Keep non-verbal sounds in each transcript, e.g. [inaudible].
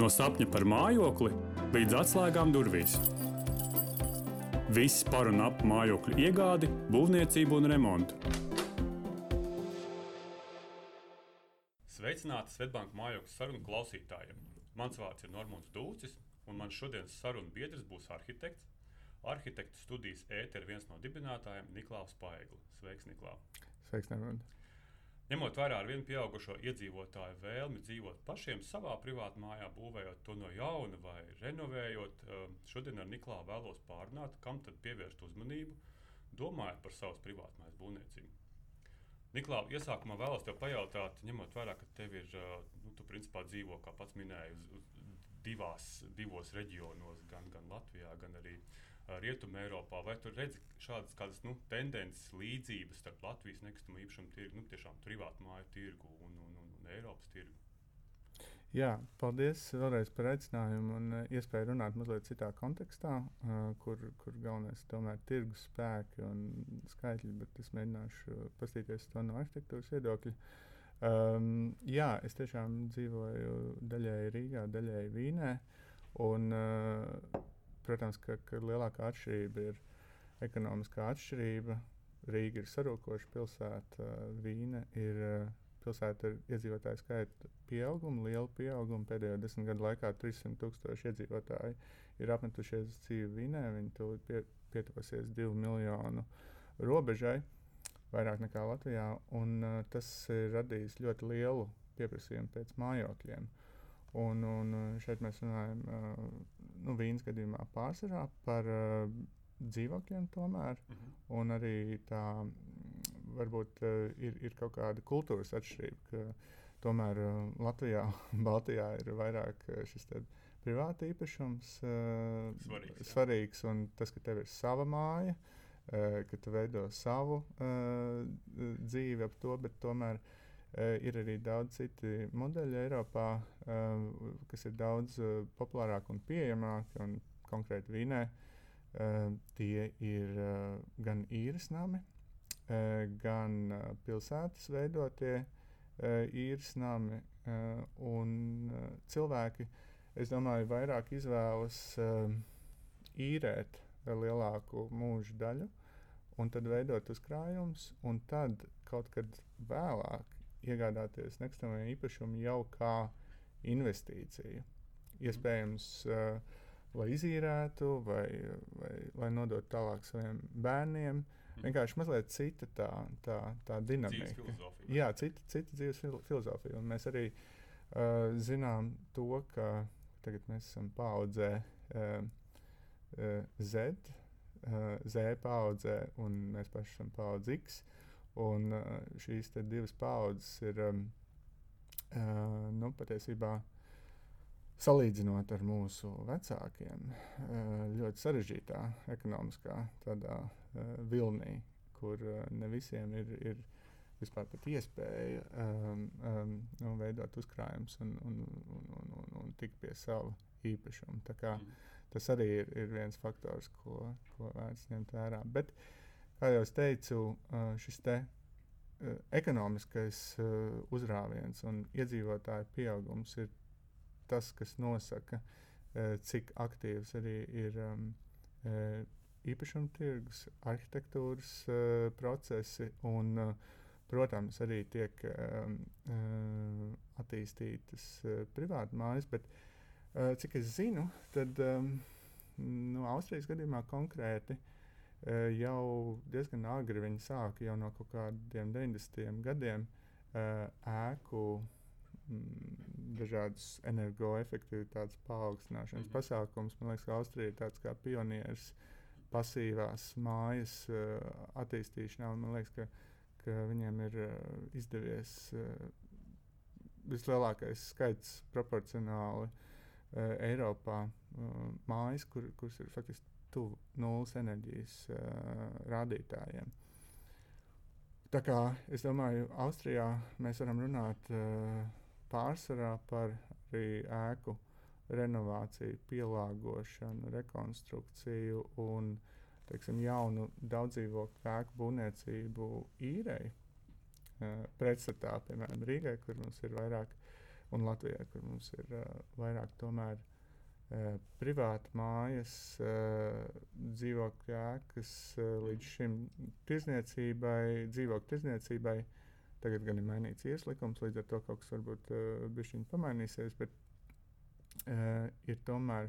No sapņa par mājokli līdz atslēgām durvīs. Viss par un ap mājokļu iegādi, būvniecību un remontu. Sveicināti Svetbānijas mājokļu sarunu klausītājiem. Mans vārds ir Normons Dūcis, un mans šodienas sarunu biedrs būs arhitekts. Arhitekta studijas ēteris viens no dibinātājiem Niklaus Paeglis. Sveiks, Niklaus! Sveiks, Normons! Ņemot vērā ar vien pieaugušo iedzīvotāju vēlmi dzīvot pašiem savā privātā mājā, būvējot to no jauna vai renovējot, um, šodien ar Niklānu vēlos pārunāt, kam tad pievērst uzmanību, domājot par savas privātmājas būvniecību. Niklāna, iesākumā vēlos te pajautāt, ņemot vērā, ka tev ir, uh, nu, tu principā dzīvo, kā pats minēji, uz, uz divās, divos reģionos, gan, gan Latvijā, gan arī uh, Rietumē Eiropā. Vai tur redzi šādas kādas, nu, tendences, līdzības starp Latvijas nekustamo īpašumu tirgu, nu, tiešām privātu māju tirgu un, un, un, un Eiropas tirgu? Jā, paldies vēlreiz par aicinājumu un iespēju runāt mazliet citā kontekstā, kur, kur galvenais tomēr ir tirgus spēki un skaitļi, bet es mēģināšu paskatīties to no arhitektūras viedokļa. Um, jā, es tiešām dzīvoju daļēji Rīgā, daļēji Vīnē. Un, uh, protams, ka, ka lielākā atšķirība ir ekonomiskā atšķirība. Rīga ir sarūkoša pilsēta, Vīna ir pilsēta ar iedzīvotāju skaita pieaugumu, lielu pieaugumu. Pēdējo desmit gadu laikā 300 tūkstoši iedzīvotāji ir apmetušies uz dzīvi Vīnē. Viņi tūlīt pie, pietuvosies divu miljonu robežai, vairāk nekā Latvijā. Un, uh, tas ir radījis ļoti lielu pieprasījumu pēc mājokļiem. Un, un šeit mēs runājam nu, vīnas gadījumā pārsvarā par uh, dzīvokļiem, tomēr. Mm -hmm. Un arī tā varbūt uh, ir, ir kaut kāda kultūras atšķirība. Tomēr Latvijā [laughs] Baltijā ir vairāk šis privāta īpašums svarīgs, svarīgs. Un tas, ka tev ir sava māja, ka tu veido savu dzīvi ap to, bet tomēr ir arī daudz citu modeļu Eiropā, uh, kas ir daudz uh, populārāki un pieejamāki. Un konkrēti Vīnē tie ir gan īres nami, gan pilsētas veidotie īres nami. Un cilvēki, es domāju, vairāk izvēlas īrēt lielāku mūža daļu. Un tad veidot uzkrājumus, un tad kaut kad vēlāk iegādāties nekustamā īpašumu jau kā investīciju. Iespējams, uh, lai izīrētu vai, vai lai nodotu tālāk saviem bērniem. Mm. Vienkārši mazliet cita tā, tā, tā dinamika. Jā, cita, cita dzīves filozofija. Un mēs arī uh, zinām to, ka tagad mēs esam paudzē uh, uh, Z, uh, Z paudzē, un mēs paši esam paudze X. Uh, Un uh, šīs divas paudzes ir uh, nu, patiesībā salīdzinot ar mūsu vecākiem, uh, ļoti sarežģītā ekonomiskā vilnī, kur ne visiem ir, ir vispār iespēja um, um, nu, veidot uzkrājumus un, un, un, un, un, un tikt pie sava īpašuma. Mm. Tas arī ir, ir viens faktors, ko, ko vērts ņemt vērā. Bet, uh, kā jau teicu, šis te ekonomiskais uzrāviens un iedzīvotāju pieaugums ir tas, kas nosaka, cik aktīvs arī ir īpašuma tirgus, arhitektūras procesi un, protams, arī tiek attīstītas privātu mājas. Bet, cik es zinu, tad nu, Austrijas gadījumā konkrēti jau diezgan agri viņi sāka jau no kaut kādiem 90. gadiem ēku mm, dažādas energoefektivitātes paaugstināšanas mm -hmm. pasākums. Man liekas, ka Austrija ir tāds kā pionieris pasīvās mājas uh, attīstīšanā. Man liekas, ka, ka viņiem ir uh, izdevies uh, vislielākais skaits proporcionāli uh, Eiropā uh, mājas, kur, kuras ir faktiski tuvu nulles enerģijas uh, rādītājiem. Tā kā es domāju, Austrijā mēs varam runāt uh, pārsvarā par ēku renovāciju, pielāgošanu, rekonstrukciju un teiksim, jaunu daudzdzīvokļu ēku būvniecību īrei. Uh, pretstatā, piemēram, Rīgai, kur mums ir vairāk un Latvijā, kur mums ir uh, vairāk tomēr uh, privāti mājas, uh, dzīvokļu ēkas uh, līdz šim tirzniecībai, dzīvokļu tirzniecībai. Tagad gan ir mainīts ielikums, līdz ar to kaut kas varbūt uh, bišķiņ pamainīsies, bet ir tomēr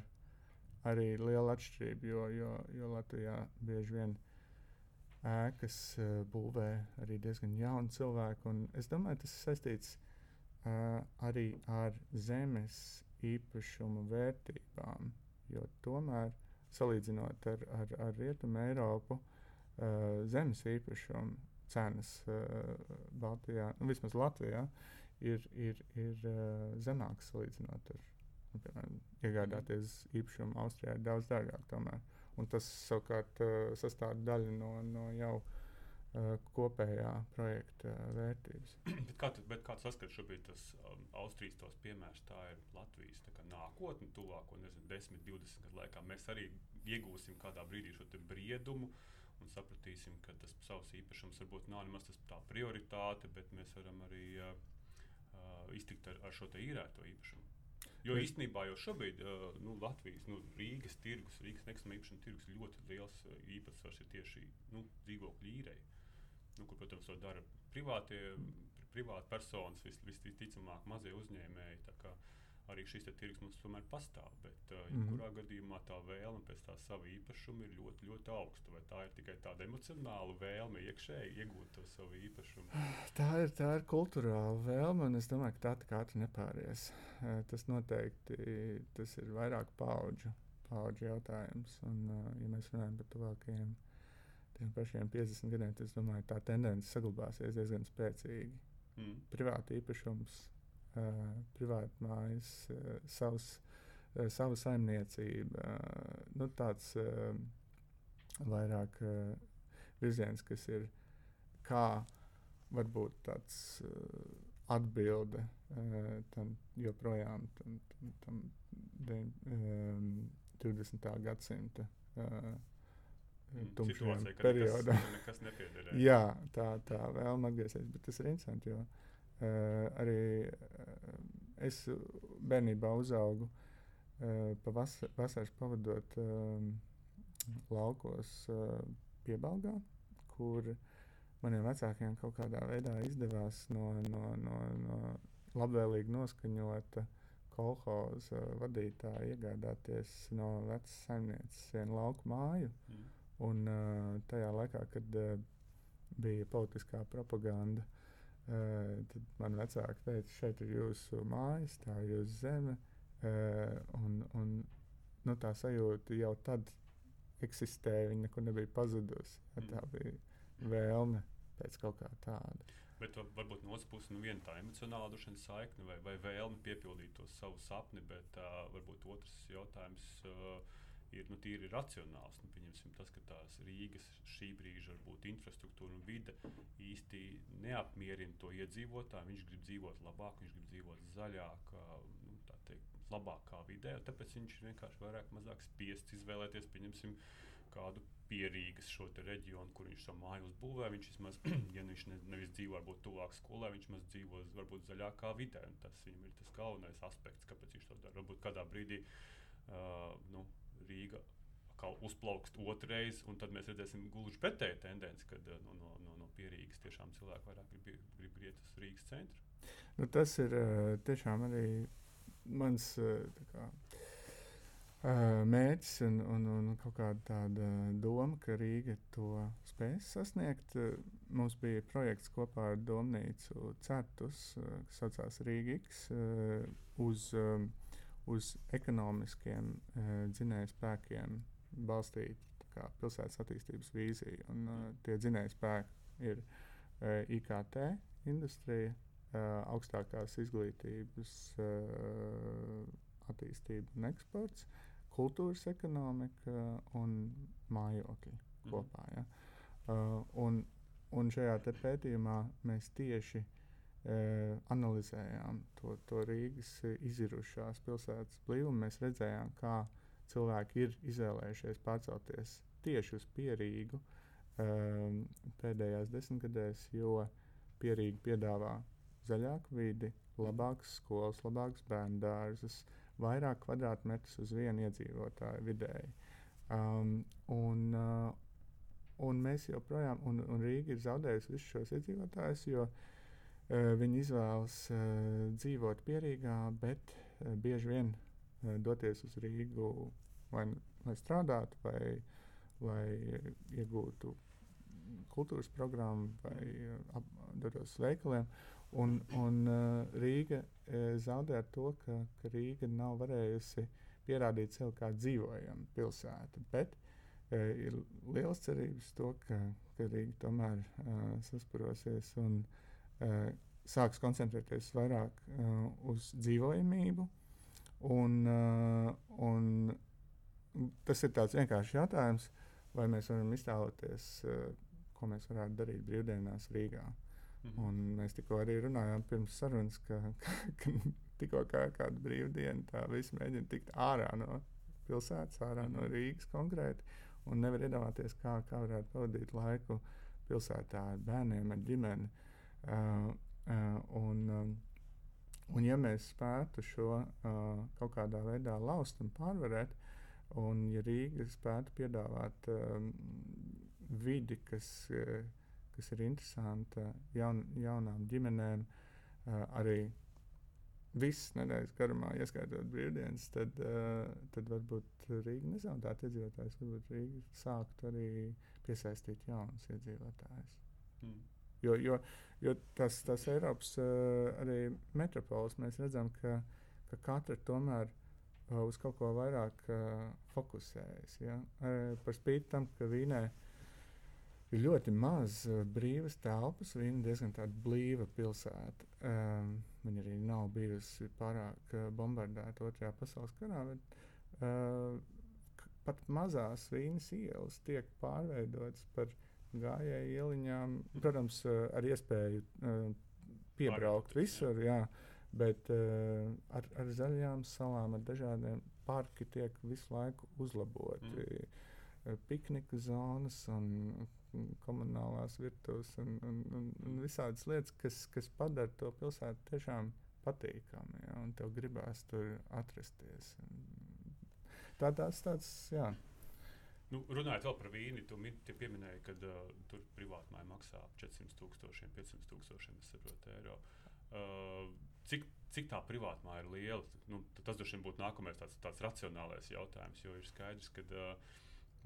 arī liela atšķirība, jo, jo, jo Latvijā bieži vien ēkas būvē arī diezgan jauni cilvēki. Es domāju, tas ir saistīts arī ar zemes īpašumu vērtībām, jo tomēr salīdzinot ar, ar, ar Rietumu Eiropu, uh, zemes īpašumu cenas uh, Baltijā, nu, vismaz Latvijā, ir, ir, ir uh, zemākas salīdzinot ar Nu, piemēram, iegādāties īpašumu Austrijā ir daudz dārgāk. Tomēr. Un tas savukārt sastāv daļu no, no jau uh, kopējā projekta vērtības. [clears throat] bet kā tu, bet kā tu saskati šobrīd tas um, Austrijas tos piemērs, tā ir Latvijas tā nākotne, tuvāko, nezinu, 10, 20 gadu laikā. Mēs arī iegūsim kādā brīdī šo briedumu un sapratīsim, ka tas savs īpašums varbūt nav nemaz tas tā prioritāte, bet mēs varam arī uh, uh, iztikt ar, ar šo īrēto īpašumu. Jo īstenībā jau šobrīd uh, nu, Latvijas, nu, Rīgas tirgus, Rīgas nekustamā īpašuma tirgus ļoti liels īpatsvars ir tieši nu, dzīvokļu īrei. Nu, kur, protams, to dara privātie, privāti personas, vis, visticamāk, mazie uzņēmēji arī šis tirgus mums tomēr pastāv. Bet, uh, mm. kurā gadījumā tā vēlme pēc tā sava īpašuma ir ļoti, ļoti augsta. Vai tā ir tikai tāda emocionāla vēlme iekšēji iegūt to savu īpašumu? [sighs] Tā ir, tā ir kultūrāla vēlme, un es domāju, ka tā tā kā ātri nepāries. Uh, tas noteikti tas ir vairāk paudžu, paudžu jautājums. Un, uh, ja mēs runājam par tuvākajiem tiem pašiem 50 gadiem, tad es domāju, tā tendence saglabāsies diezgan spēcīgi. Mm. Privāti īpašums privāti mājas, savs, sava saimniecība. Nu, tāds vairāk virziens, kas ir kā varbūt tāds atbilde tam joprojām tam, tam, tam de, 20. gadsimta. Tumšajam periodam. [laughs] Jā, tā, tā vēlme atgriezties, bet tas ir interesanti, jo uh, Uh, arī uh, es bērnībā uzaugu uh, pa vas vasaras pavadot uh, laukos uh, piebalgā, kur maniem vecākiem kaut kādā veidā izdevās no, no, no, no labvēlīgi noskaņota kolhoza vadītāja iegādāties no vecas saimnieces vienu lauku māju. Mm. Un, uh, tajā laikā, kad uh, bija politiskā propaganda, Uh, tad man vecāki teica, šeit ir jūsu mājas, tā ir jūsu zeme. Un, un, nu, tā sajūta jau tad eksistēja, viņa nekur nebija pazudusi. Ja, tā mm. bija vēlme pēc kaut kā tāda. Bet varbūt no otras puses, nu, viena tā emocionāla saikne vai, vai vēlme piepildīt to savu sapni, bet uh, varbūt otrs jautājums. Uh, ir nu, tīri racionāls. Nu, pieņemsim, tas, ka tās Rīgas šī brīža varbūt infrastruktūra un vide īsti neapmierina to iedzīvotāju. Viņš grib dzīvot labāk, viņš grib dzīvot zaļāk, nu, teikt, labākā vidē. Tāpēc viņš ir vienkārši vairāk mazāk spiests izvēlēties, kādu pierīgas šo reģionu, kur viņš savu māju uzbūvē. Viņš vismaz, [clears throat] ja viņš ne, nevis dzīvo varbūt tuvāk skolai, viņš vismaz dzīvo varbūt zaļākā vidē. Tas viņam ir tas galvenais aspekts, kāpēc viņš to dara. Varbūt kādā brīdī uh, nu, Rīga uzplaukst otrreiz, un tad mēs redzēsim gluži pretēju tendenci, kad eh, no, no, no, no pierīgas tiešām cilvēki vairāk grib, grib iet uz Rīgas centru. Nu, tas ir eh, tiešām arī mans eh, kā, mērķis un, un, un kaut kāda tāda doma, ka Rīga to spēs sasniegt. Mums bija projekts kopā ar Domnīcu Cetus, kas saucās Rīga X, uz uz ekonomiskiem uh, dzinēju spēkiem balstīta pilsētas attīstības vīzija. Un, uh, tie dzinēju spēki ir uh, IKT industrija, augstākās izglītības attīstība un eksports, kultūras ekonomika un mājokļi mm. kopā. Ja? Un, un šajā pētījumā mēs tieši uh, analizējām to, to Rīgas izirušās pilsētas blīvumu, mēs redzējām, kā cilvēki ir izvēlējušies pārcelties tieši uz Pierīgu e, pēdējās desmitgadēs, jo Pierīga piedāvā zaļāku vidi, labākas skolas, labākas bērnu dārzus, vairāk kvadrātmetrus uz vienu iedzīvotāju vidēji. Um, un, uh, un mēs joprojām, un, un Rīga ir zaudējusi visus šos iedzīvotājus, jo uh, viņi izvēlas uh, dzīvot pierīgā, bet uh, bieži vien doties uz Rīgu, vai, lai strādātu, vai lai iegūtu kultūras programmu vai ap, dotos uz veikaliem. Un, un Rīga zaudē ar to, ka, ka Rīga nav varējusi pierādīt sev kā dzīvojama pilsēta. Bet ir liels cerības to, ka, ka Rīga tomēr sasparosies un uh, sāks koncentrēties vairāk uh, uz dzīvojamību. Un, uh, un tas ir tāds vienkāršs jautājums, vai mēs varam iztēloties, ko mēs varētu darīt brīvdienās Rīgā. Mm -hmm. Un mēs tikko arī runājām pirms sarunas, ka, ka, [laughs] ka tikko kā kāda brīvdiena, tā viss mēģina tikt ārā no pilsētas, ārā no mhm. Rīgas konkrēti. Un nevar iedomāties, kā, kā varētu pavadīt laiku pilsētā ar bērniem, ar ģimeni. Uh, uh, un, um, un, ja mēs spētu šo uh, kaut kādā veidā laust un pārvarēt, un ja Rīga spētu piedāvāt um, vidi, kas. Uh, kas ir interesanta jaun, jaunām ģimenēm. Uh, arī visas nedēļas garumā, ieskaitot brīvdienas, tad, uh, tad varbūt Rīga nezaudētu iedzīvotājus. Varbūt Rīga sāktu arī piesaistīt jaunus iedzīvotājus. Mm. Jo, jo, jo tas, tas Eiropas uh, arī metropolis mēs redzam, ka, ka katra tomēr uh, uz kaut ko vairāk uh, fokusējas. Ja? Par spīti tam, ka Vīnē ir ļoti maz brīvas telpas. Viņa ir diezgan blīva pilsēta. Um, viņa arī nav bijusi pārāk bombardēta Otrajā pasaules karā. Bet, uh, pat mazās vīnas ielas tiek pārveidotas par gājēju ieliņām. Protams, uh, ar iespēju uh, piebraukt visur. Jā, bet uh, ar, ar zaļām salām, ar dažādiem parki tiek visu laiku uzlaboti. Mm. Piknika zonas un komunālās virtuves un, un, un, un visādas lietas, kas, kas padara to pilsētu tiešām patīkamu. Ja, un tev gribās tur atrasties. Tā tas tāds, jā. Nu, runājot vēl par vīnu, tu pieminēji, ka uh, tur privātmāja maksā 400 tūkstošiem, 500 tūkstošiem saprotu, eiro. Uh, cik, cik tā privātmāja ir liela? Nu, tas droši vien būtu nākamais tāds, tāds racionālais jautājums, jo ir skaidrs, ka uh,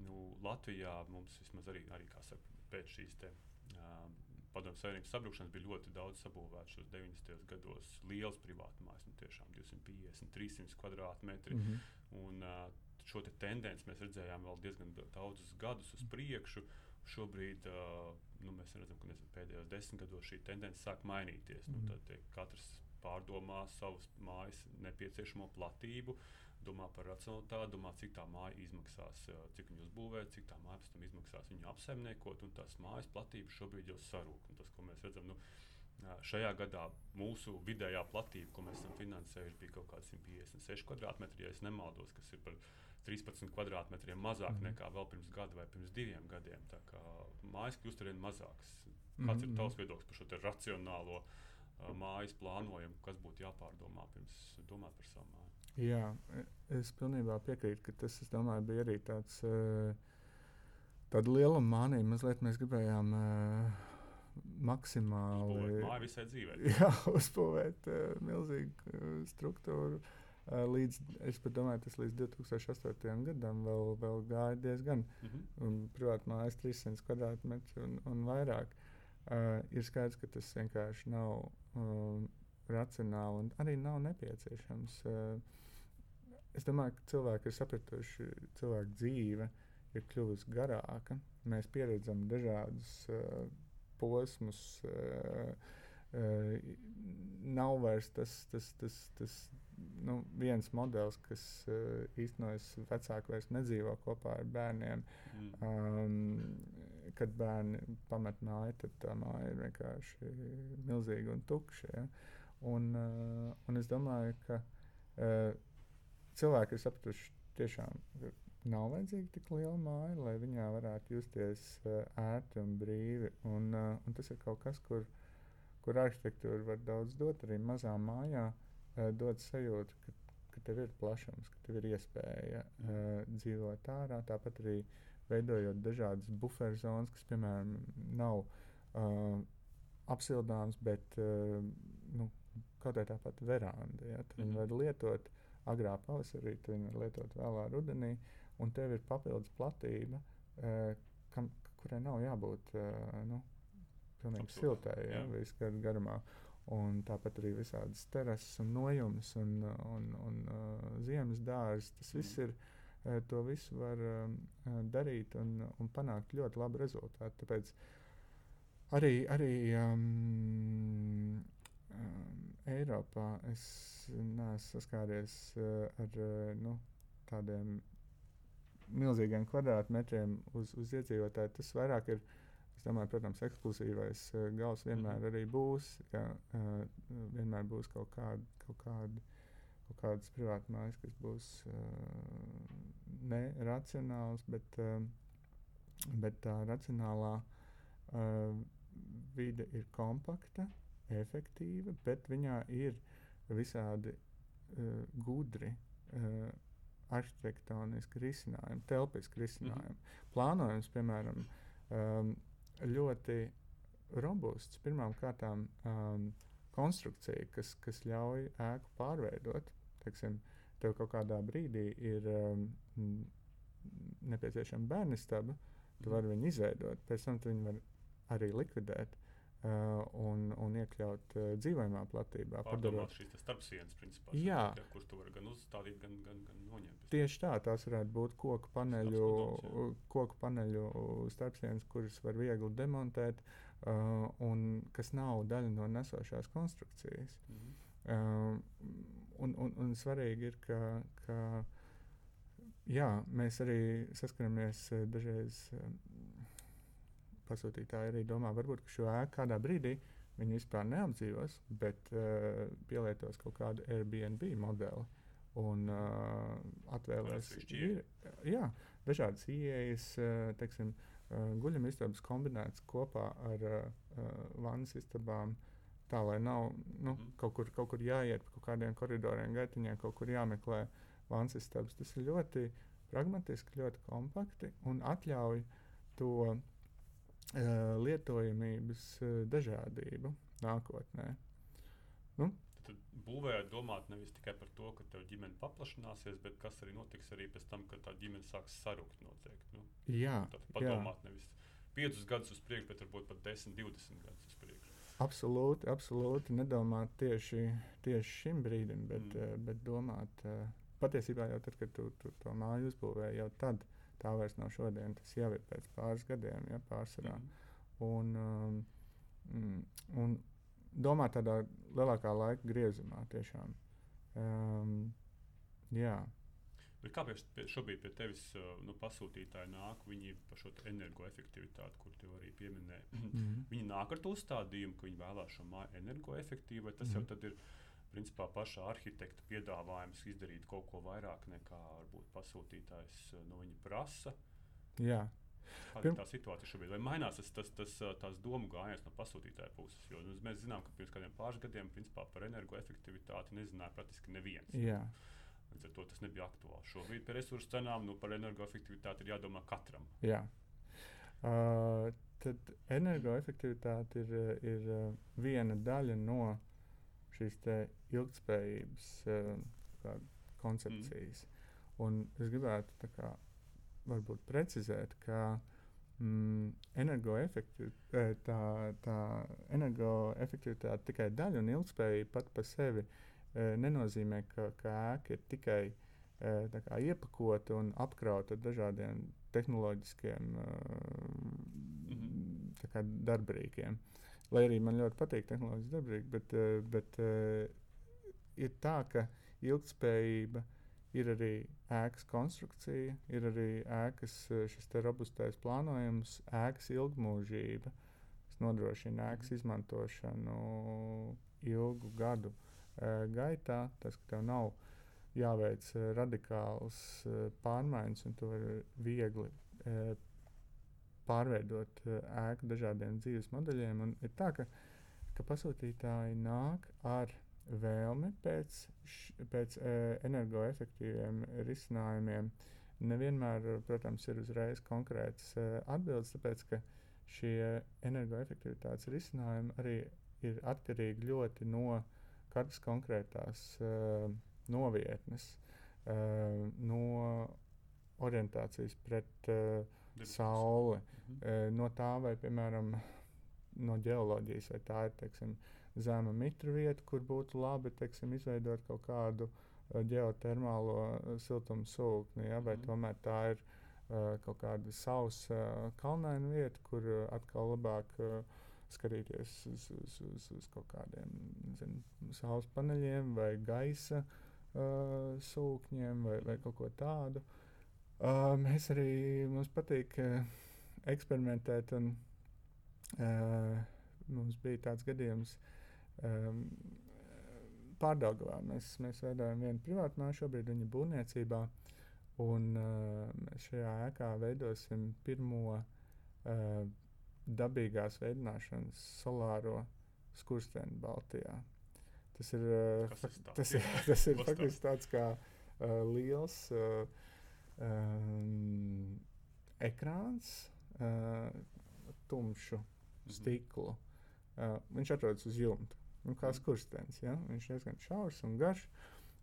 nu, Latvijā mums vismaz arī, arī saka, pēc šīs te, uh, padomju savienības sabrukšanas bija ļoti daudz sabūvēts šos 90. gados. Liels privātmājas, nu, tiešām 250, 300 kvadrātmetri. Mm -hmm. un, uh, šo te tendenci mēs redzējām vēl diezgan daudzus gadus uz priekšu. Šobrīd nu, mēs redzam, ka nezinu, pēdējos desmit gados šī tendence sāk mainīties. Mm nu, mhm. tad katrs pārdomā savas mājas nepieciešamo platību. Domā par racionalitāti, domā, cik tā māja izmaksās, cik viņu uzbūvēt, cik tā māja pēc tam izmaksās viņu apsaimniekot, un tās mājas platība šobrīd jau sarūk. Tas, ko mēs redzam, nu, šajā gadā mūsu vidējā platība, ko mēs esam finansējuši, bija kaut kāda 156 km2, ja nemaldos, kas ir par 13 km2 mazāk mm. nekā vēl pirms gada vai pirms diviem gadiem. Tā kā mājas kļūst ar vien mazākas. Kāds mm. ir tavs viedoklis par šo racionālo uh, mājas plānojumu, kas būtu jāpārdomā pirms domāt par savu māju? Jā, es pilnībā piekrītu, ka tas domāju, bija arī tāds uh, liela mānija. Mazliet mēs gribējām uh, maksimāli uzbūvēt visai dzīvē. [laughs] Jā, uzbūvēt uh, milzīgu uh, struktūru. Uh, līdz, es domāju, tas līdz 2008. gadam vēl, vēl gāja diezgan. Mm -hmm. Protams, mājas 300 km2 un, un vairāk. Uh, ir skaidrs, ka tas vienkārši nav uh, racionāli un arī nav nepieciešams. Uh, Es domāju, ka cilvēki ir sapratuši, ka cilvēka dzīve ir kļuvusi garāka. Mēs pieredzam dažādus uh, posmus. Uh, uh, nav vairs tas, tas, tas, tas nu, viens modelis, kas uh, īstenojas. Vecāki vairs nedzīvo kopā ar bērniem. Mm. Um, kad bērni pamet māju, tad tā māja ir vienkārši milzīga un tukša. Ja? Un, uh, un es domāju, ka uh, cilvēki ir sapratuši, tiešām nav vajadzīga tik liela māja, lai viņā varētu justies uh, ērti un brīvi. Un, uh, un tas ir kaut kas, kur, kur arhitektūra var daudz dot arī mazā mājā, uh, dot sajūtu, ka, ka tev ir plašums, ka tev ir iespēja uh, dzīvot ārā. Tāpat arī veidojot dažādas buferzonas, kas, piemēram, nav uh, apsildāms, bet uh, nu, kaut kā tāpat veranda. Ja? Tad mm -hmm. viņi var lietot agrā pavasarī, tad viņi var lietot vēlā rudenī, un tev ir papildus platība, uh, kam, kurai nav jābūt uh, nu, pilnīgi siltai ja, visu gadu garumā. Un tāpat arī visādas terases un nojumes un, un, un uh, ziemas dārzs. Tas viss ir. To visu var darīt un, un panākt ļoti labu rezultātu. Tāpēc arī, arī um, um, Eiropā es neesmu saskāries ar nu, tādiem milzīgiem kvadrātmetriem uz, uz iedzīvotāju. Tas vairāk ir, domāju, protams, ekskluzīvais uh, gals vienmēr mm. arī būs. Ja, uh, vienmēr būs kaut kādi. Kaut kādi Kaut kādas privātas mājas, kas būs uh, neracionāls, bet, uh, bet tā racionālā uh, vide ir kompakta, efektīva, bet viņā ir visādi uh, gudri uh, arhitektoniski risinājumi, telpiski risinājumi. Mm -hmm. Plānojums, piemēram, um, ļoti robusts. Pirmkārt, um, konstrukcija, kas, kas ļauj ēku pārveidot. Teiksim, tev kaut kādā brīdī ir um, nepieciešama bērnu staba, tu vari viņu izveidot, pēc tam tu viņu var arī likvidēt un, un iekļaut uh, dzīvojamā platībā. Padarot šīs starpsienas, principā, jā, ja, kurš tu vari gan uzstādīt, gan, gan, gan noņemt. Tieši tā, tās varētu būt koku paneļu, padoms, koku paneļu starpsienas, kuras var viegli demontēt, uh, un kas nav daļa no nesošās konstrukcijas. Mm -hmm. uh, un, un, un svarīgi ir, ka, ka jā, mēs arī saskaramies dažreiz. Pasūtītāji arī domā, varbūt šo ēku kādā brīdī viņi vispār neapdzīvos, bet uh, pielietos kaut kādu Airbnb modeli un uh, atvēlēs jā, dažādas ieejas, uh, teiksim, uh, guļamistabas kombinētas kopā ar uh, vannas istabām. Tā lai nav nu, mm. kaut, kur, kaut kur jāiet pa kaut kādiem koridoriem, gaitiņiem, kaut kur jāmeklē vannas istabas. Tas ir ļoti pragmatiski, ļoti kompakti un ļauj to lietojamības uh, dažādību nākotnē. Nu? Tad būvējot, domāt nevis tikai par to, ka tev ģimene paplašināsies, bet kas arī notiks arī pēc tam, kad tā ģimene sāks sarukt noteikti. Nu, jā, tad padomāt jā. nevis 5 gadus uz priekšu, bet varbūt pat 10, 20 gadus uz priekšu. Absolūti, absolūti nedomāt tieši, tieši šim brīdim, bet, mm. uh, bet domāt patiesībā jau tad, kad tu, tu to māju uzbūvēji, jau tad tā vairs nav šodien, tas jau ir pēc pāris gadiem, ja pārsvarā. Mm. Un, um, mm, un domāt tādā lielākā laika griezumā tiešām. Um, jā. Bet kāpēc šobrīd pie tevis uh, nu, pasūtītāji nāk? Viņi par šo energoefektivitāti, kur tu arī pieminēji, [clears throat] mm -hmm. viņi nāk ar to uzstādījumu, ka viņi vēlās šo māju energoefektīvu, vai tas mm -hmm. jau tad ir principā paša arhitekta piedāvājums izdarīt kaut ko vairāk nekā varbūt pasūtītājs eh, no viņa prasa. Jā. Kāda ir tā situācija šobrīd? Vai mainās tas, tas, tas, eh, tās domu gājiens no pasūtītāja puses? Jo nu, mēs zinām, ka pirms kādiem pāris gadiem principā, par energoefektivitāti nezināja praktiski neviens. Jā. Līdz ar to tas nebija aktuāli. Šobrīd par resursu cenām nu, par energoefektivitāti ir jādomā katram. Jā. Uh, tad energoefektivitāte ir, ir viena daļa no uh, šīs ilgspējības uh, koncepcijas. Mm. Un es gribētu kā, varbūt precizēt, ka mm, energoefektivitāte eh, tā, tā energoefektivitāte tikai daļa un ilgspējība pat par sevi e, nenozīmē, ka, ka ēka ir tikai e, kā, iepakota un apkrauta ar dažādiem tehnoloģiskiem e, mm -hmm. darbrīkiem. Lai arī man ļoti patīk tehnoloģijas darbības, bet, eh, bet uh, ir tā, ka ilgspējība ir arī ēkas konstrukcija, ir arī ēkas eh, šis robustais plānojums, ēkas ilgmūžība, kas nodrošina ēkas mhm. izmantošanu ilgu gadu uh, gaitā. Tas, ka tev nav jāveic radikāls uh, pārmaiņas, un tu vari viegli pārveidot uh, ēku dažādiem dzīves modeļiem. Un ir tā, ka ka pasūtītāji nāk ar vēlmi pēc, š, pēc e, energoefektīviem risinājumiem. Nevienmēr, protams, ir uzreiz konkrētas e, atbildes, tāpēc ka šie energoefektivitātes risinājumi arī ir atkarīgi ļoti no katras konkrētās novietnes, no orientācijas pret e, sauli, mm -hmm. no tā vai, piemēram, no ģeoloģijas, vai tā ir teiksim, zema mitra vieta, kur būtu labi teiksim, izveidot kaut kādu uh, ģeotermālo uh, siltumu sūkni, ja, vai mm. tomēr tā ir uh, kaut kāda sausa uh, kalnaina vieta, kur uh, atkal labāk uh, skatīties uz, uz, uz, uz kaut kādiem zin, saules paneļiem vai gaisa uh, sūkņiem vai, vai kaut ko tādu. Uh, mēs arī mums patīk uh, eksperimentēt un Uh, mums bija tāds gadījums. Um, Pārdaugavā mēs, mēs veidojam vienu privātu māju, šobrīd viņa būvniecībā. Un uh, mēs šajā ēkā veidosim pirmo uh, dabīgās veidināšanas solāro skursteni Baltijā. Tas ir, uh, fak, tas ir, tas ir faktiski tāds kā uh, liels uh, um, ekrāns, uh, tumšu Mhm. stiklu. Uh, viņš atrodas uz jumta. Nu, kā mhm. skurstenis. Ja? Viņš ir diezgan šaurs un garš.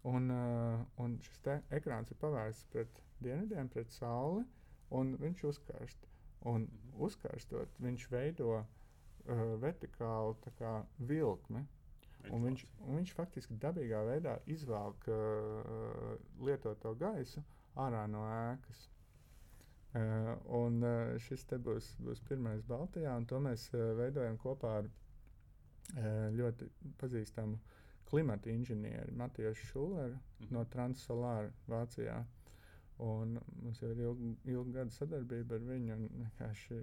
Un, uh, un šis ekrāns ir pavērsts pret dienvidiem, pret sauli, un viņš uzkarst. Un mm. uzkarstot, viņš veido uh, vertikālu kā, vilkli. Un viņš, un viņš faktiski dabīgā veidā izvelk uh, lietoto gaisu ārā no ēkas. Uh, un uh, šis te būs, būs pirmais Baltijā, un to mēs uh, veidojam kopā ar uh, ļoti pazīstamu klimata inženieri Matiju Šuleru mm -hmm. no Transsolāra Vācijā. Un mums jau ir ilga ilg gada sadarbība ar viņu. Vienkārši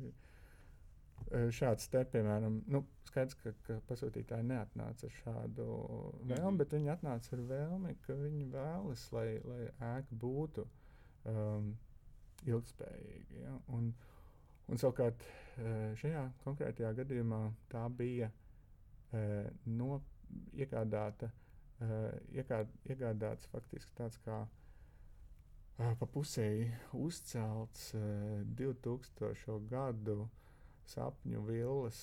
šāds te, piemēram, nu, skaidrs, ka, ka pasūtītāji neatnāca ar šādu vēlmi, -hmm. bet viņi atnāca ar vēlmi, ka viņi vēlas, lai, lai ēka būtu. Um, ilgspējīgi. Ja? Un, un savukārt eh, šajā konkrētajā gadījumā tā bija eh, no, iegādāta, eh, iegād, iegādāts faktiski tāds kā pa pusēji uzcelts 2000. gadu sapņu vilnas,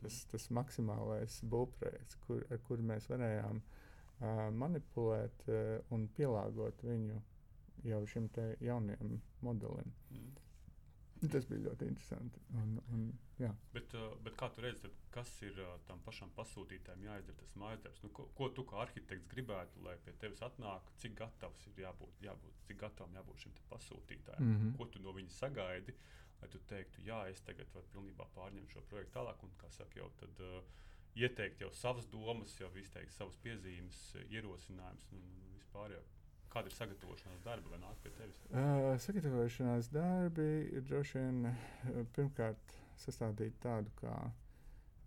tas, tas maksimālais būvprojekts, kur, ar kuru mēs varējām manipulēt un pielāgot viņu jau šim jaunajam modelim. Mm. Tas bija ļoti interesanti. Un, un, jā. bet, uh, bet kā tu redzi, kas ir uh, tam pašam pasūtītājam jāizdara tas mājasdarbs? Nu, ko, ko tu kā arhitekts gribētu, lai pie tevis atnāk, cik gatavs ir jābūt, jābūt cik gatavam jābūt šim pasūtītājam? Mm -hmm. Ko tu no viņa sagaidi, lai tu teiktu, jā, es tagad varu pilnībā pārņemt šo projektu tālāk un, kā saka, jau tad. Uh, Ieteikt jau savas domas, jau izteikt savas piezīmes, ierosinājumus un vispār jau Kāda ir sagatavošanās darba vai nāk pie tevis? Uh, sagatavošanās darbi ir droši vien uh, pirmkārt sastādīt tādu kā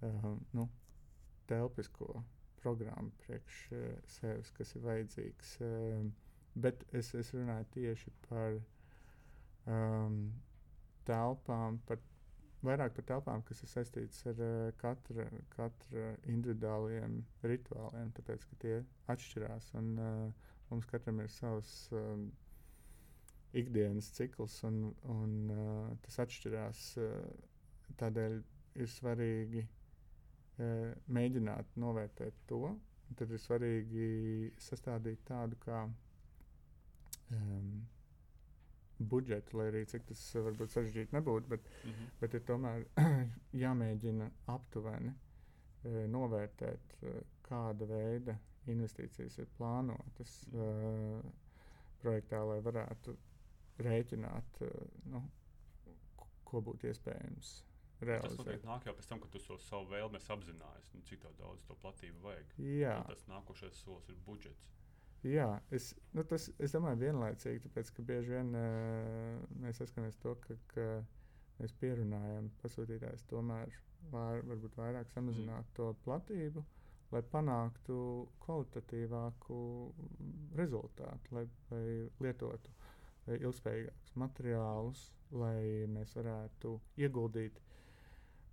uh, nu, telpisko programmu priekš uh, sevis, kas ir vajadzīgs. Uh, bet es, es runāju tieši par um, telpām, par, vairāk par telpām, kas ir saistītas ar uh, katra, katra individuāliem rituāliem, tāpēc ka tie atšķirās. Un, uh, Mums katram ir savs um, ikdienas cikls, un, un uh, tas atšķirās. Uh, tādēļ ir svarīgi uh, mēģināt novērtēt to. Tad ir svarīgi sastādīt tādu kā um, budžetu, lai arī cik tas varbūt sarežģīti nebūtu, bet, mm -hmm. bet ir tomēr [clears throat] jāmēģina aptuveni uh, novērtēt, uh, kāda veida investīcijas ir plānotas uh, projektā, lai varētu rēķināt, nu, ko būtu iespējams realizēt. Tas noteikti nāk jau pēc tam, kad tu so savu vēlmi apzinājies, nu, cik daudz to platību vajag. Jā. Un tas nākošais solis ir budžets. Jā, es, nu, tas, es domāju, vienlaicīgi, tāpēc, ka bieži vien uh, mēs saskaramies to, ka, ka mēs pierunājam pasūtītājs tomēr var, varbūt vairāk samazināt mm. to platību. Lai panāktu kvalitatīvāku rezultātu, lai, lai lietotu ilgspējīgākus materiālus, lai mēs varētu ieguldīt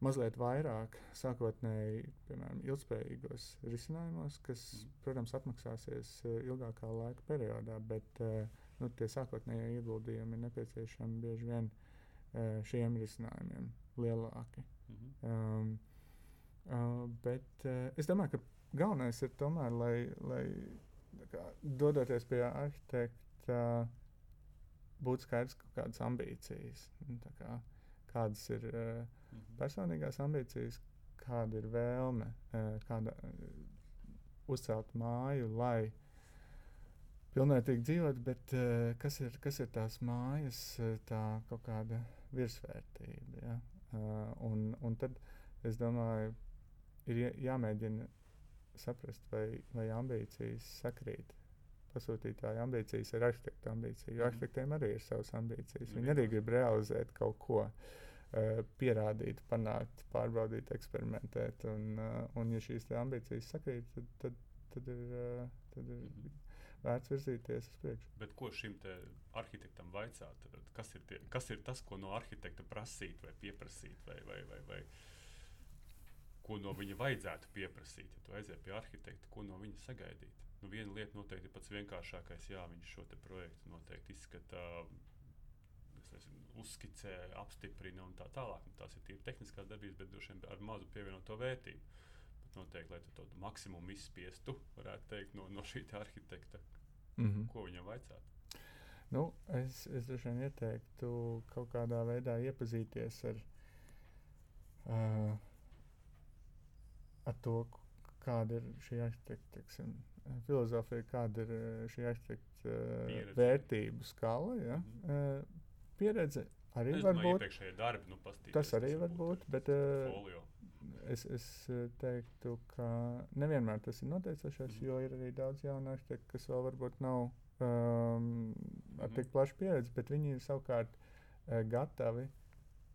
mazliet vairāk sākotnēji, piemēram, ilgspējīgos risinājumos, kas, mm. protams, atmaksāsies uh, ilgākā laika periodā, bet uh, nu, tie sākotnējie ieguldījumi ir nepieciešami bieži vien uh, šiem risinājumiem lielāki. -hmm. um, uh, bet uh, es domāju, ka galvenais ir tomēr, lai, lai kā, dodoties pie arhitekta, būtu skaidrs kaut kādas ambīcijas. Nu, kā, kādas ir uh, -hmm. personīgās ambīcijas, kāda ir vēlme, uh, kāda uh, uzcelt māju, lai pilnvērtīgi dzīvot, bet uh, kas, ir, kas ir tās mājas, tā kaut kāda virsvērtība. Ja? Un, un tad es domāju, ir jāmēģina saprast, vai, vai ambīcijas sakrīt pasūtītāja ambīcijas ir arhitekta ambīcija. Jo mm. arhitektiem arī ir savas ambīcijas. Viņi arī grib realizēt kaut ko, uh, pierādīt, panākt, pārbaudīt, eksperimentēt. Un, uh, un ja šīs ambīcijas sakrīt, tad, tad, tad ir, uh, tad ir mm -hmm. vērts virzīties uz priekšu. Bet ko šim arhitektam vajadzētu? Kas ir, tie, kas ir tas, ko no arhitekta prasīt vai pieprasīt? Vai, vai, vai, vai? Ko no viņa vajadzētu pieprasīt, ja tu aizies pie arhitekta, ko no viņa sagaidīt? Nu, viena lieta noteikti ir pats vienkāršākais. Jā, viņš šo projektu noteikti izskata, uzskicē, apstiprina un tā tālāk. Un tās ir tīri tehniskās darbības, bet droši vien ar mazu pievienoto vērtību. Bet noteikti, lai to maksimumu izspiestu, varētu teikt, no, no šī arhitekta, mm -hmm. ko viņam vajadzētu. Nu, es, es droši vien ieteiktu kaut kādā veidā iepazīties ar, uh, ar to, kāda ir šī arhitekta filozofija, kāda ir šī arhitekta uh, vērtību skala. Ja? Mm -hmm. uh, pieredze arī es var būt. Darbi, nu, tas arī var būt. Bet, uh, es, es teiktu, ka nevienmēr tas ir noteicošais, mm jo ir arī daudz jaunu arhitektu, kas vēl varbūt nav um, ar mm tik plašu pieredzi, bet viņi ir savukārt uh, gatavi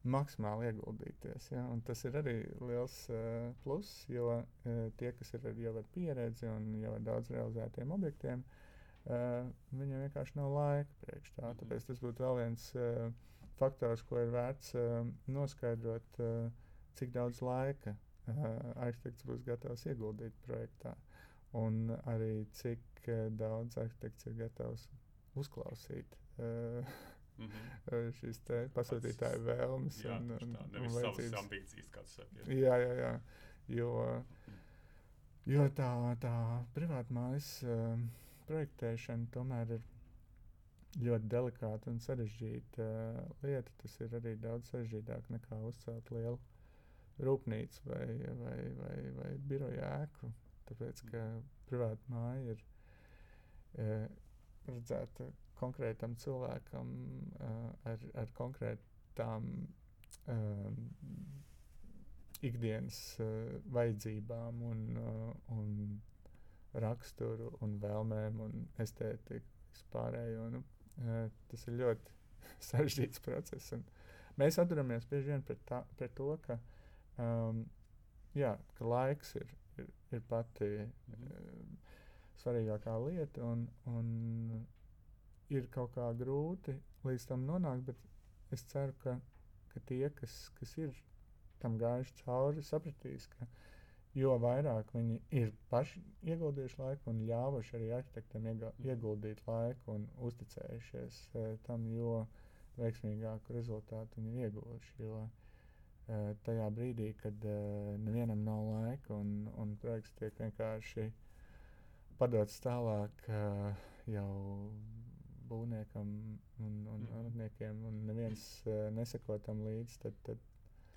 maksimāli ieguldīties. Ja? Un tas ir arī liels uh, pluss, jo uh, tie, kas ir jau ar pieredzi un jau ar daudz realizētiem objektiem, uh, viņiem vienkārši nav laika priekš tā. Mm. Tāpēc tas būtu vēl viens uh, faktors, ko ir vērts uh, noskaidrot, uh, cik daudz laika uh, arhitekts būs gatavs ieguldīt projektā. Un arī cik uh, daudz arhitekts ir gatavs uzklausīt. Uh, mm -hmm. šīs pasūtītāju vēlmes. Jā, un, un, tā, un savas ambīcijas, kāds saka. Jā, jā, jā. jā. Jo, jo tā, tā privāta mājas uh, projektēšana tomēr ir ļoti delikāta un sarežģīta uh, lieta. Tas ir arī daudz sarežģītāk nekā uzcelt lielu rūpnīcu vai, vai, vai, vai biroju ēku. Tāpēc, ka privāta māja ir uh, paredzēta konkrētam cilvēkam uh, ar, ar konkrētām ikdienas vajadzībām un, un raksturu un vēlmēm un estētiku vispārējo. Nu, tas ir ļoti [laughs] sarežģīts process. Mēs atduramies bieži vien pret, tā, pret to, ka, um, jā, ka laiks ir, ir, ir pati mm uh, svarīgākā lieta. Un, un ir kaut kā grūti līdz tam nonākt, bet es ceru, ka, ka tie, kas, kas ir tam gājuši cauri, sapratīs, ka jo vairāk viņi ir paši ieguldījuši laiku un ļāvuši arī arhitektam mm. ieguldīt laiku un uzticējušies uh, tam, jo veiksmīgāku rezultātu viņi ir ieguvuši. Jo, uh, tajā brīdī, kad uh, nevienam nav laika un, un projekts tiek vienkārši padots tālāk, uh, jau būvniekam un, un mm. amatniekiem, un neviens uh, neseko tam līdzi, tad, tad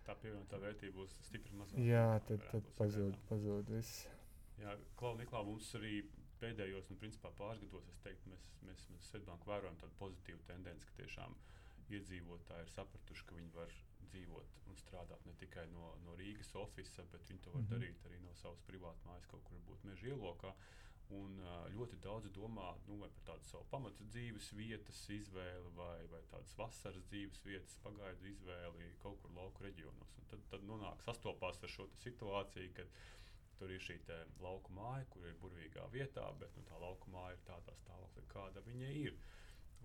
tā pievienotā vērtība būs stipri mazāka. Jā, tad, tad pazūd, pazūd viss. Jā, Klau, Niklā, mums arī pēdējos, nu, principā pāris gados, es teiktu, mēs, mēs, mēs Svetbanku vērojam tādu pozitīvu tendenci, ka tiešām iedzīvotāji ir sapratuši, ka viņi var dzīvot un strādāt ne tikai no, no Rīgas oficiāla, bet viņi to var mm -hmm. darīt arī no savas privātas mājas, kaut kur būt meža ielokā. Un ļoti daudz domā nu, par tādu savu pamatu dzīves vietas izvēli vai, vai tādas vasaras dzīves vietas pagaidu izvēli kaut kur lauku reģionos. Un tad, tad nonāk sastopās ar šo situāciju, kad tur ir šī lauka māja, kur ir burvīgā vietā, bet nu, tā lauka māja ir tādā stāvoklī, kāda viņa ir.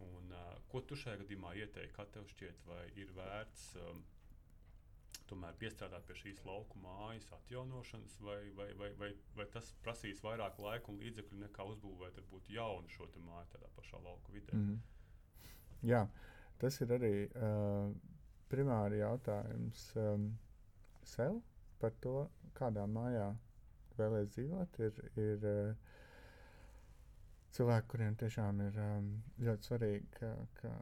Un, uh, ko tu šajā gadījumā ieteiktu, kā tev šķiet, vai ir vērts um, tomēr piestrādāt pie šīs lauku mājas atjaunošanas, vai, vai, vai, vai, vai tas prasīs vairāk laika un līdzekļu nekā uzbūvēt varbūt jaunu šo māju tādā pašā lauku vidē? Mm -hmm. Jā, tas ir arī uh, primāri jautājums um, sev par to, kādā mājā vēlēs dzīvot. Ir, ir uh, cilvēki, kuriem tiešām ir um, ļoti svarīgi, ka, ka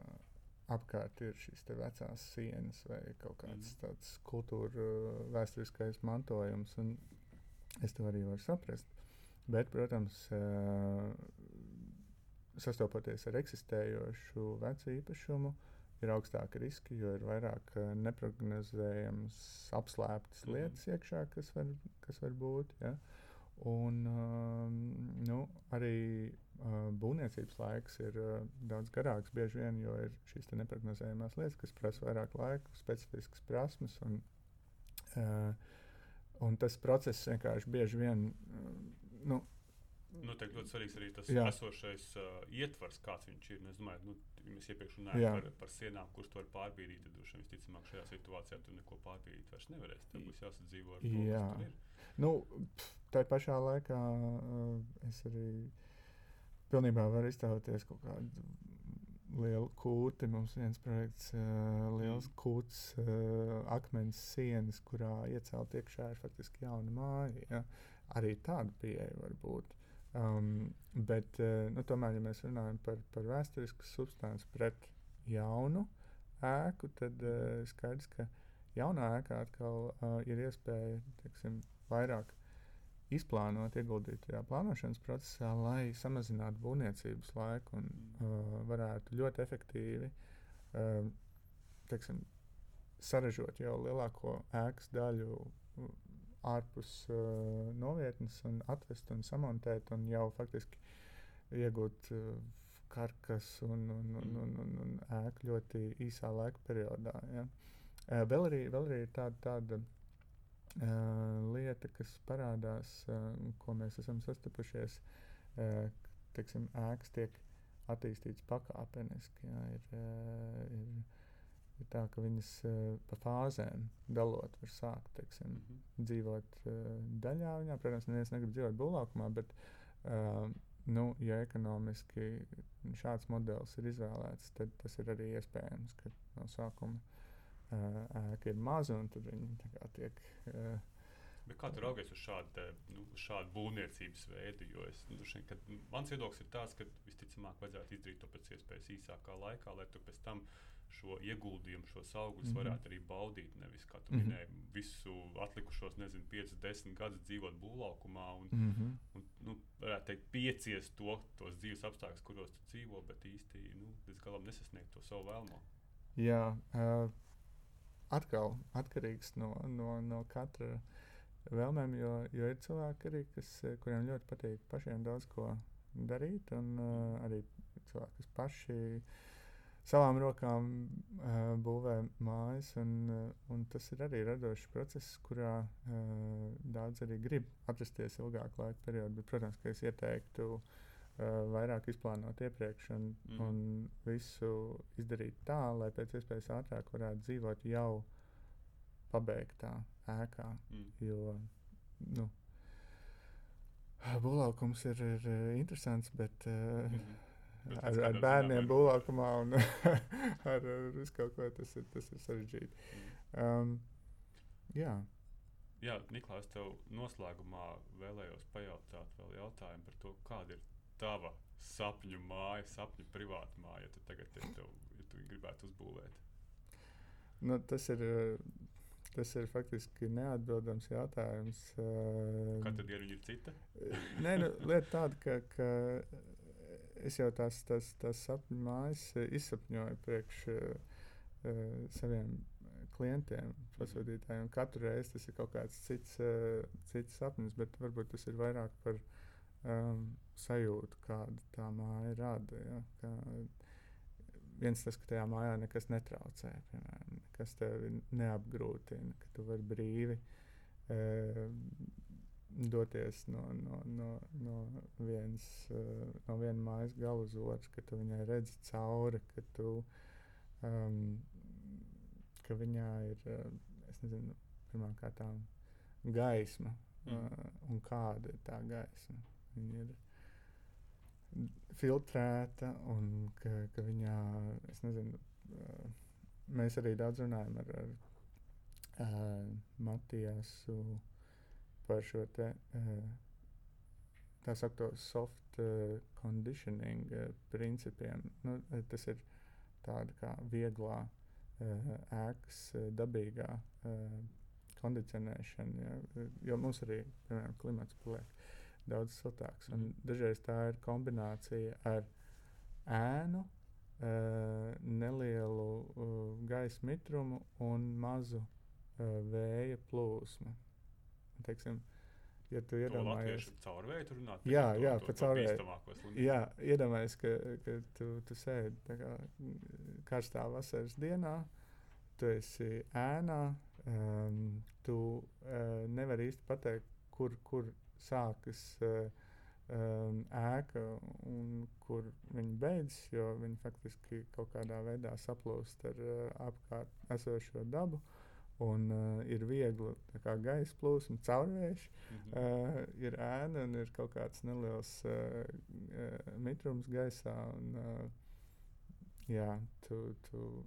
apkārt ir šīs vecās sienas vai kaut kāds mm. tāds kultūra vēsturiskais mantojums. Es to arī varu saprast. Bet, protams, sastopoties ar eksistējošu vecu īpašumu, ir augstāki riski, jo ir vairāk neparedzējamas, apslēptas mm. lietas iekšā, kas var, kas var būt. Ja? Un um, nu, arī uh, būvniecības laiks ir uh, daudz garāks, bieži vien, jo ir šīs neparedzējumās lietas, kas prasa vairāk laika, specifiskas prasmes. Un, uh, un tas process vienkārši bieži vien. Uh, nu, Noteikti nu, ļoti svarīgs arī tas jā. esošais uh, ietvars, kāds viņš ir. Nu, es domāju, nu, mēs iepriekš runājām par, par sienām, kurš to var pārbīdīt. Tad, droši vien, visticamāk, šajā situācijā tur neko pārbīdīt vairs nevarēs. Tad būs jāsadzīvo ar to, jā. kas tur ir. Nu, tā pašā laikā uh, es arī pilnībā var iztēloties kaut kādu lielu kūti. Mums ir viens projekts, uh, liels kūts, uh, akmens sienas, kurā iecelt iekšā ir faktiski jauna māja. Ja? Arī tāda pieeja var būt. Um, bet, uh, nu, tomēr, ja mēs runājam par, par vēsturisku substanci pret jaunu ēku, tad uh, skaidrs, ka jaunā ēkā atkal uh, ir iespēja teiksim, vairāk izplānot, ieguldīt tajā plānošanas procesā, lai samazinātu būvniecības laiku un uh, varētu ļoti efektīvi uh, teiksim, sarežot jau lielāko ēkas daļu ārpus uh, novietnes un atvest un samontēt un jau faktiski iegūt uh, karkas un, un, un, un, un, un ēku ļoti īsā laika periodā. Ja. Uh, vēl, arī, vēl arī ir tāda, tāda uh, lieta, kas parādās, uh, ko mēs esam sastapušies. Uh, teiksim, ēkas tiek attīstītas pakāpeniski. Jā, ir, ir, ir tā, ka viņas pa fāzēm dalot, var sākt teiksim, mm -hmm. dzīvot daļā. Viņā, protams, neviens negrib dzīvot būvlaukumā, bet, nu, ja ekonomiski šāds modelis ir izvēlēts, tad tas ir arī iespējams, ka no sākuma ēka ir maza un tad viņi tiek. Bet kā tu raugies uz šādu, nu, šādu būvniecības veidu? Jo es, nu, šeit, kad, mans viedoklis ir tāds, ka visticamāk vajadzētu izdarīt to pēc iespējas īsākā laikā, lai tu pēc tam šo ieguldījumu, šos augļus mm -hmm. varētu arī baudīt. Nevis, kā tu mm -hmm. minēji, visu atlikušos, nezinu, 5, 10 gadus dzīvot būvlaukumā un, mm -hmm. un nu, varētu teikt, piecies to, tos dzīves apstākļus, kuros tu dzīvo, bet īsti nu, līdz galam nesasniegt to savu vēlamo. Jā, uh, atkal atkarīgs no, no, no katra vēlmēm, jo, jo ir cilvēki, arī, kas, kuriem ļoti patīk pašiem daudz ko darīt, un uh, arī cilvēki, kas paši savām rokām uh, būvē mājas, un, uh, un tas ir arī radošs process, kurā uh, daudz arī grib atrasties ilgāku laika periodu. Bet, protams, ka es ieteiktu uh, vairāk izplānot iepriekš un, mm. un visu izdarīt tā, lai pēc iespējas ātrāk varētu dzīvot jau pabeigtā ēkā. Mm. Jo nu, būvlaukums ir, ir interesants, bet. Uh, mm. Ar, ar bērniem būvlaukumā un [laughs] ar, ar visu kaut ko tas ir, tas ir sarežģīti. Mm. Um, jā. Jā, Niklaus, tev noslēgumā vēlējos pajautāt vēl jautājumu par to, kāda ir tava sapņu māja, sapņu privāta māja, ja tu tagad ja tev, ja tu gribētu uzbūvēt? Nu, tas ir. Tas ir faktiski neatbildams jautājums. Katra diena ir cita? Nē, nu, lieta tāda, ka, ka es jau tās, tās, tās sapņu mājas izsapņoju priekš uh, saviem klientiem, pasūtītājiem. Katru reizi tas ir kaut kāds cits, uh, cits sapnis, bet varbūt tas ir vairāk par um, sajūtu, kāda tā māja rada. Ja? Kā, viens tas, ka tajā mājā nekas netraucē, piemēram, nekas tevi neapgrūtina, ka tu vari brīvi e, doties no, no, no, no, viens, e, no viena mājas gala uz otru, ka tu viņai redzi cauri, ka, tu, um, ka viņā ir. Uh, nezinu, pirmkārt, gaisma mm. uh, un kāda ir tā gaisma. Viņa ir filtrēta un ka, ka viņā, es nezinu, mēs arī daudz runājam ar, ar uh, Matijāsu par šo te, uh, tā sakto soft uh, conditioning uh, principiem. Nu, tas ir tāda kā vieglā uh, ēkas uh, dabīgā uh, kondicionēšana, ja, jo mums arī, piemēram, klimats paliek daudz siltāks. Mm. Dažreiz tā ir kombinācija ar ēnu, uh, nelielu uh, gaisa mitrumu un mazu uh, vēja plūsmu. Teiksim, ja tu iedomājies, ka caurvēju tur runāt, jā, to, jā, to, caurvēju. Jā, iedomājies, ka, ka tu, tu sēdi kā, karstā vasaras dienā, tu esi ēnā, um, tu uh, nevari īsti pateikt, kur, kur sākas um, ēka un kur viņa beidzas, jo viņa faktiski kaut kādā veidā saplūst ar uh, apkārt esošo dabu. Un uh, ir viegli kā, gaisa plūsma, caurvējš, mm -hmm. uh, ir ēna un ir kaut kāds neliels uh, uh, mitrums gaisā. Un, uh, jā, tu, tu,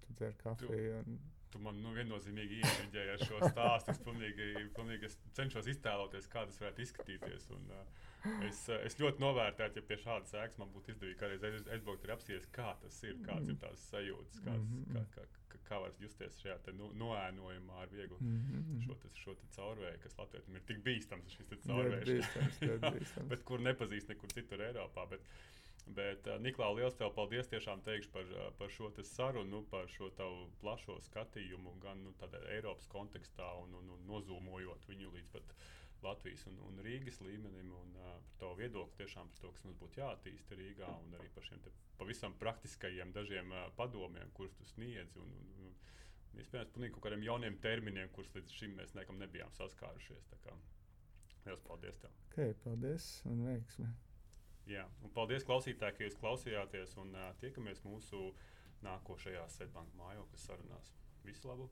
tu dzer kafiju. Un, tu man nu, viennozīmīgi iesaistīji ar šo stāstu. Es pilnīgi, pilnīgi es cenšos iztēloties, kā tas varētu izskatīties. Un, uh, es, uh, es ļoti novērtētu, ja pie šādas sēklas man būtu izdevīgi kādreiz aiz, aizbraukt un apspriest, kā tas ir, kādas ir tās sajūtas, kāds, -hmm. kā, kā, kā, kā var justies šajā no, noēnojumā ar vieglu -hmm. šo, te, šo caurvēju, kas Latvijam ir tik bīstams, šis caurvējs, bet kur nepazīst nekur citur Eiropā. Bet, Bet, uh, Niklā, liels tev paldies tiešām teikšu par, uh, par šo sarunu, nu, par šo tavu plašo skatījumu, gan nu, Eiropas kontekstā, un, un, un nozūmojot viņu līdz pat Latvijas un, un Rīgas līmenim, un uh, par tavu viedokli tiešām par to, kas mums būtu jāattīsta Rīgā, un arī par šiem pavisam praktiskajiem dažiem uh, padomiem, kurus tu sniedzi. Un, un, un, Iespējams, pilnīgi kaut kādiem jauniem terminiem, kurus līdz šim mēs nekam nebijām saskārušies. Liels paldies tev! Okay, paldies un veiksmi! Jā, un paldies klausītājiem, ka jūs klausījāties un uh, tiekamies mūsu nākošajā Svetbanka mājokļa sarunās. Visu labu!